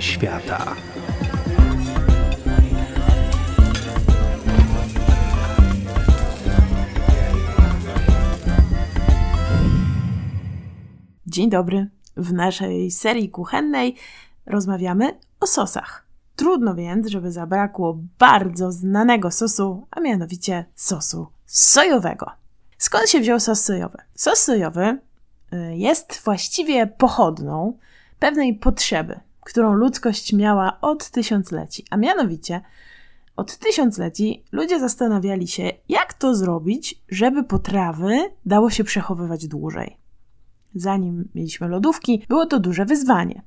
Świata. Dzień dobry. W naszej serii kuchennej rozmawiamy o sosach. Trudno więc, żeby zabrakło bardzo znanego sosu, a mianowicie sosu sojowego. Skąd się wziął sos sojowy? Sos sojowy y, jest właściwie pochodną pewnej potrzeby, którą ludzkość miała od tysiącleci, a mianowicie od tysiącleci ludzie zastanawiali się, jak to zrobić, żeby potrawy dało się przechowywać dłużej. Zanim mieliśmy lodówki, było to duże wyzwanie.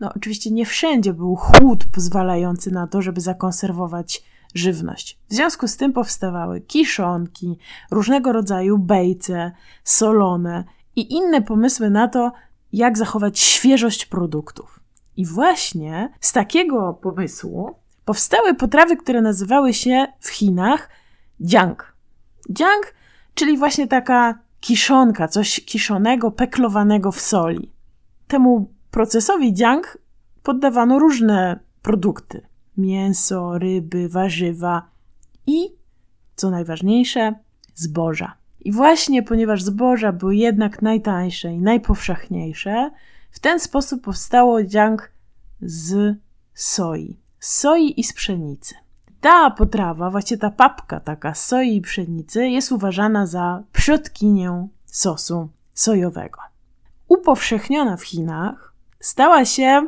No, oczywiście nie wszędzie był chłód pozwalający na to, żeby zakonserwować żywność. W związku z tym powstawały kiszonki, różnego rodzaju bejce, solone i inne pomysły na to, jak zachować świeżość produktów. I właśnie z takiego pomysłu powstały potrawy, które nazywały się w Chinach jiang. Jiang, czyli właśnie taka kiszonka, coś kiszonego, peklowanego w soli. Temu procesowi jiang poddawano różne produkty: mięso, ryby, warzywa i, co najważniejsze, zboża. I właśnie ponieważ zboża były jednak najtańsze i najpowszechniejsze, w ten sposób powstało jiang z soi. Z soi i z pszenicy. Ta potrawa, właśnie ta papka taka z soi i pszenicy jest uważana za przodkinię sosu sojowego. Upowszechniona w Chinach, stała się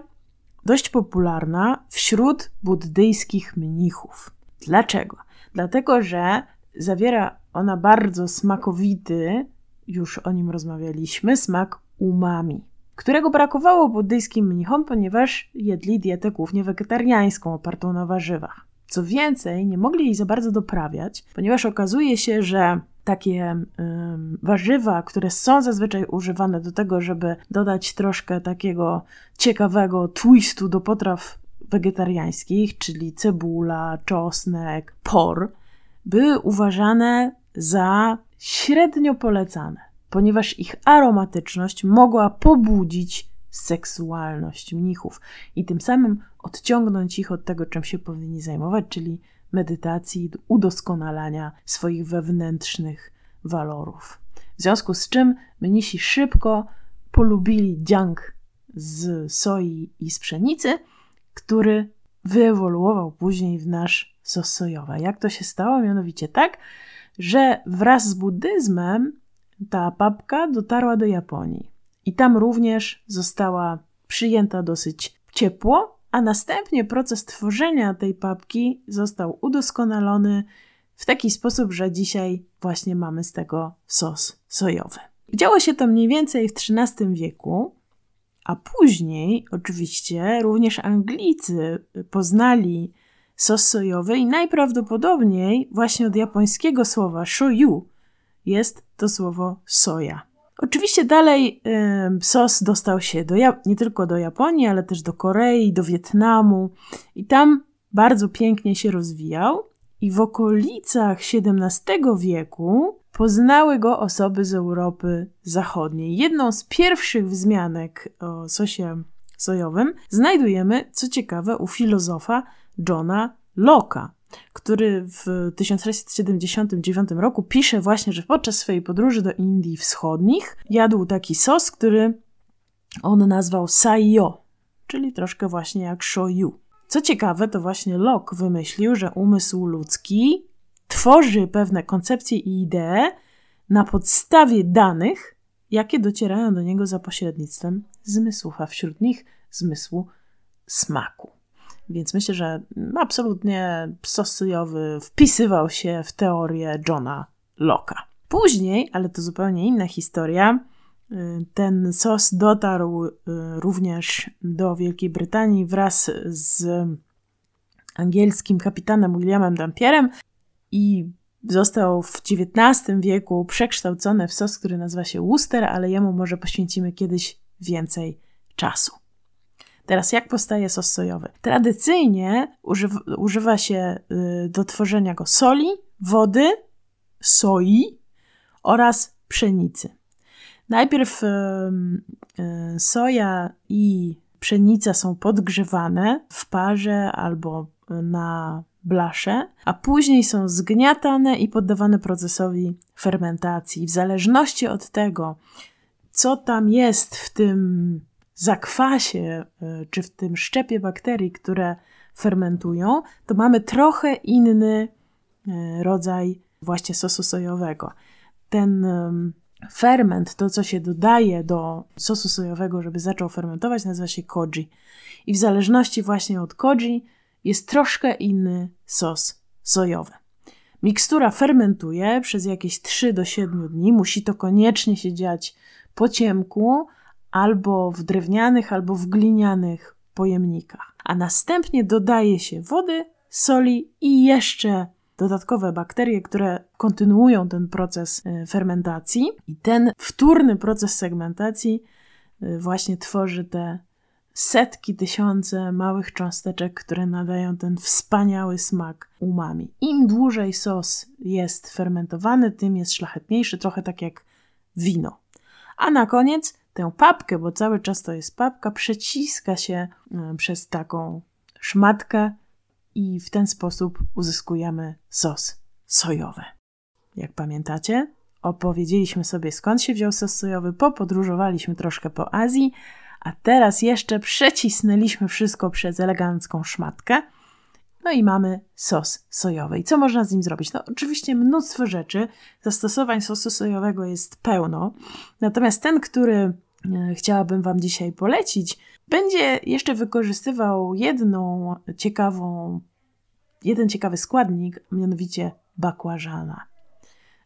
dość popularna wśród buddyjskich mnichów. Dlaczego? Dlatego, że zawiera ona bardzo smakowity, już o nim rozmawialiśmy, smak umami, którego brakowało buddyjskim mnichom, ponieważ jedli dietę głównie wegetariańską, opartą na warzywach. Co więcej, nie mogli jej za bardzo doprawiać, ponieważ okazuje się, że takie um, warzywa, które są zazwyczaj używane do tego, żeby dodać troszkę takiego ciekawego twistu do potraw wegetariańskich, czyli cebula, czosnek, por, były uważane za średnio polecane, ponieważ ich aromatyczność mogła pobudzić seksualność mnichów i tym samym odciągnąć ich od tego, czym się powinni zajmować, czyli medytacji, udoskonalania swoich wewnętrznych walorów. W związku z czym mnisi szybko polubili dziang z soi i z pszenicy, który wyewoluował później w nasz sos sojowy. Jak to się stało? Mianowicie tak, że wraz z buddyzmem ta papka dotarła do Japonii. I tam również została przyjęta dosyć ciepło, a następnie proces tworzenia tej papki został udoskonalony w taki sposób, że dzisiaj właśnie mamy z tego sos sojowy. Działo się to mniej więcej w XIII wieku, a później oczywiście również Anglicy poznali sos sojowy i najprawdopodobniej właśnie od japońskiego słowa shoyu jest to słowo soja. Oczywiście dalej y, sos dostał się do, nie tylko do Japonii, ale też do Korei, do Wietnamu i tam bardzo pięknie się rozwijał. I w okolicach XVII wieku poznały go osoby z Europy Zachodniej. Jedną z pierwszych wzmianek o sosie sojowym znajdujemy, co ciekawe, u filozofa Johna Locke'a który w 1679 roku pisze właśnie, że podczas swojej podróży do Indii Wschodnich jadł taki sos, który on nazwał sayo, czyli troszkę właśnie jak shoyu. Co ciekawe, to właśnie Locke wymyślił, że umysł ludzki tworzy pewne koncepcje i idee na podstawie danych, jakie docierają do niego za pośrednictwem zmysłów, a wśród nich zmysłu smaku. Więc myślę, że absolutnie sos sojowy wpisywał się w teorię Johna Locke'a. Później, ale to zupełnie inna historia, y, ten sos dotarł y, również do Wielkiej Brytanii wraz z angielskim kapitanem Williamem Dampierem i został w XIX wieku przekształcony w sos, który nazywa się Worcester, ale jemu może poświęcimy kiedyś więcej czasu. Teraz, jak powstaje sos sojowy? Tradycyjnie używa, używa się y, do tworzenia go soli, wody, soi oraz pszenicy. Najpierw y, y, soja i pszenica są podgrzewane w parze albo na blasze, a później są zgniatane i poddawane procesowi fermentacji. W zależności od tego, co tam jest w tym zakwasie e, czy w tym szczepie bakterii, które fermentują, to mamy trochę inny e, rodzaj właśnie sosu sojowego. Ten ferment, to co się dodaje do sosu sojowego, żeby zaczął fermentować, nazywa się koji. I w zależności właśnie od koji jest troszkę inny sos sojowy. Mikstura fermentuje przez jakieś 3 do 7 dni. Musi to koniecznie się dziać po ciemku, albo w drewnianych, albo w glinianych pojemnikach. A następnie dodaje się wody, soli i jeszcze dodatkowe bakterie, które kontynuują ten proces e, fermentacji. I ten wtórny proces segmentacji e, właśnie tworzy te setki, tysiące małych cząsteczek, które nadają ten wspaniały smak umami. Im dłużej sos jest fermentowany, tym jest szlachetniejszy, trochę tak jak wino. A na koniec tę papkę, bo cały czas to jest papka, przeciska się e, przez taką szmatkę i w ten sposób uzyskujemy sos sojowy. Jak pamiętacie, opowiedzieliśmy sobie skąd się wziął sos sojowy, popodróżowaliśmy troszkę po Azji, a teraz jeszcze przecisnęliśmy wszystko przez elegancką szmatkę. No i mamy sos sojowy. I co można z nim zrobić? No, oczywiście mnóstwo rzeczy. Zastosowań sosu sojowego jest pełno. Natomiast ten, który e, chciałabym Wam dzisiaj polecić, będzie jeszcze wykorzystywał jedną ciekawą, jeden ciekawy składnik, mianowicie bakłażana.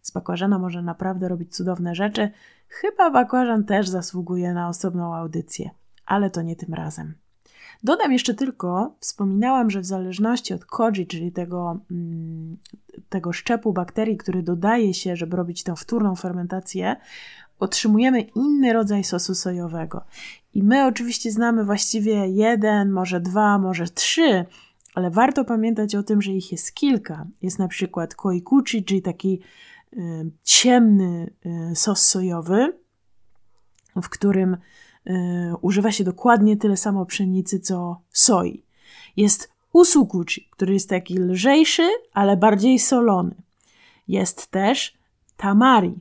Z bakłażana może naprawdę robić cudowne rzeczy. Chyba bakłażan też zasługuje na osobną audycję, ale to nie tym razem. Dodam jeszcze tylko, wspominałam, że w zależności od koji, czyli tego, mm, tego szczepu bakterii, który dodaje się, żeby robić tę wtórną fermentację, otrzymujemy inny rodzaj sosu sojowego. I my oczywiście znamy właściwie jeden, może dwa, może trzy, ale warto pamiętać o tym, że ich jest kilka. Jest na przykład koikuchi, czyli taki y, ciemny y, sos sojowy, w którym używa się dokładnie tyle samo pszenicy co soi. Jest usukuchi, który jest taki lżejszy, ale bardziej solony. Jest też tamari,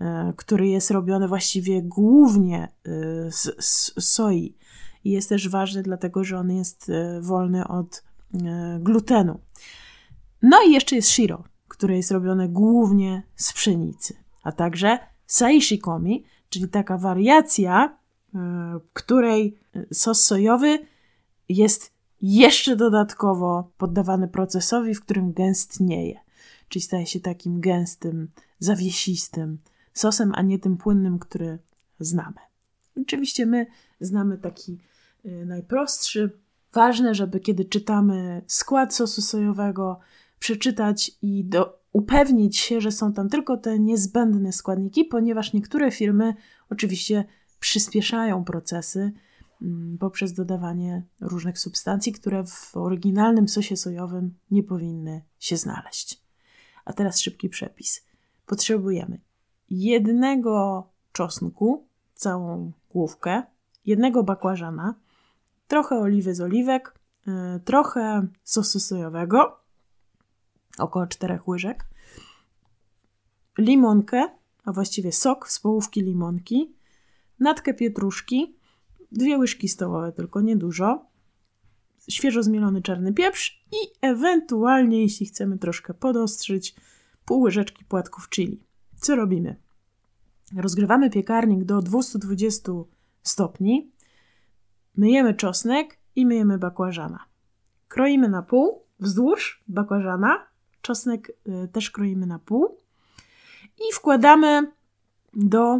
y, który jest robiony właściwie głównie y, z, z soi. I jest też ważny, dlatego że on jest wolny od glutenu. No i jeszcze jest shiro, które jest robione głównie z pszenicy, a także saishikomi, czyli taka wariacja, w e, której sos sojowy jest jeszcze dodatkowo poddawany procesowi, w którym gęstnieje, czyli staje się takim gęstym, zawiesistym sosem, a nie tym płynnym, który znamy. Oczywiście my znamy taki e, najprostszy. Ważne, żeby kiedy czytamy skład sosu sojowego, przeczytać i do, upewnić się, że są tam tylko te niezbędne składniki, ponieważ niektóre firmy oczywiście przyspieszają procesy mm, poprzez dodawanie różnych substancji, które w oryginalnym sosie sojowym nie powinny się znaleźć. A teraz szybki przepis. Potrzebujemy jednego czosnku, całą główkę, jednego bakłażana, trochę oliwy z oliwek, yy, trochę sosu sojowego, około 4 łyżek, limonkę, a właściwie sok z połówki limonki, natkę pietruszki, dwie łyżki stołowe, tylko niedużo, świeżo zmielony czarny pieprz i ewentualnie, jeśli chcemy troszkę podostrzyć, pół łyżeczki płatków chili. Co robimy? Rozgrywamy piekarnik do 220 stopni, myjemy czosnek i myjemy bakłażana. Kroimy na pół wzdłuż bakłażana, czosnek y, też kroimy na pół i wkładamy do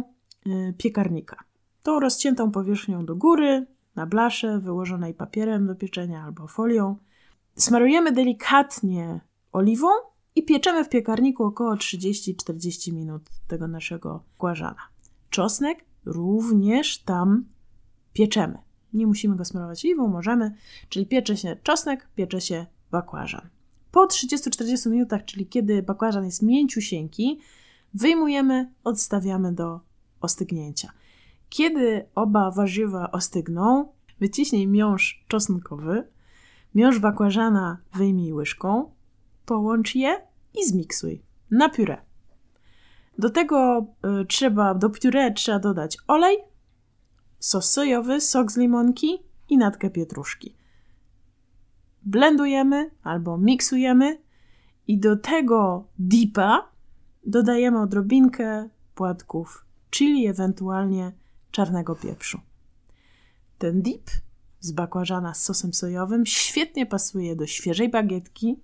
y, piekarnika. Tą rozciętą powierzchnią do góry, na blaszę wyłożonej papierem do pieczenia albo folią. Smarujemy delikatnie oliwą i pieczemy w piekarniku około 30-40 minut tego naszego kłażana. Czosnek również tam pieczemy. Nie musimy go smarować oliwą, możemy, czyli piecze się czosnek, piecze się bakłażan. Po 30-40 minutach, czyli kiedy bakłażan jest mięciusieńki, wyjmujemy, odstawiamy do ostygnięcia. Kiedy oba warzywa ostygną, Wyciśnij miąższ czosnkowy, miąższ bakłażana wyjmij łyżką, połącz je i zmiksuj na pióre. Do tego y, trzeba, do pióre trzeba dodać olej, sos sojowy, sok z limonki i natkę pietruszki. Blendujemy albo miksujemy i do tego dipa dodajemy odrobinkę płatków chili, ewentualnie czarnego pieprzu. Ten dip z bakłażana z sosem sojowym świetnie pasuje do świeżej bagietki,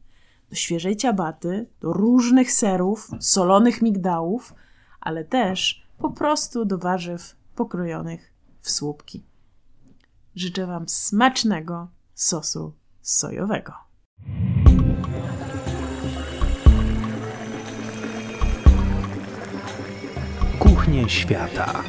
do świeżej ciabaty, do różnych serów, solonych migdałów, ale też po prostu do warzyw pokrojonych w słupki. Życzę Wam smacznego sosu sojowego. Kuchnie świata.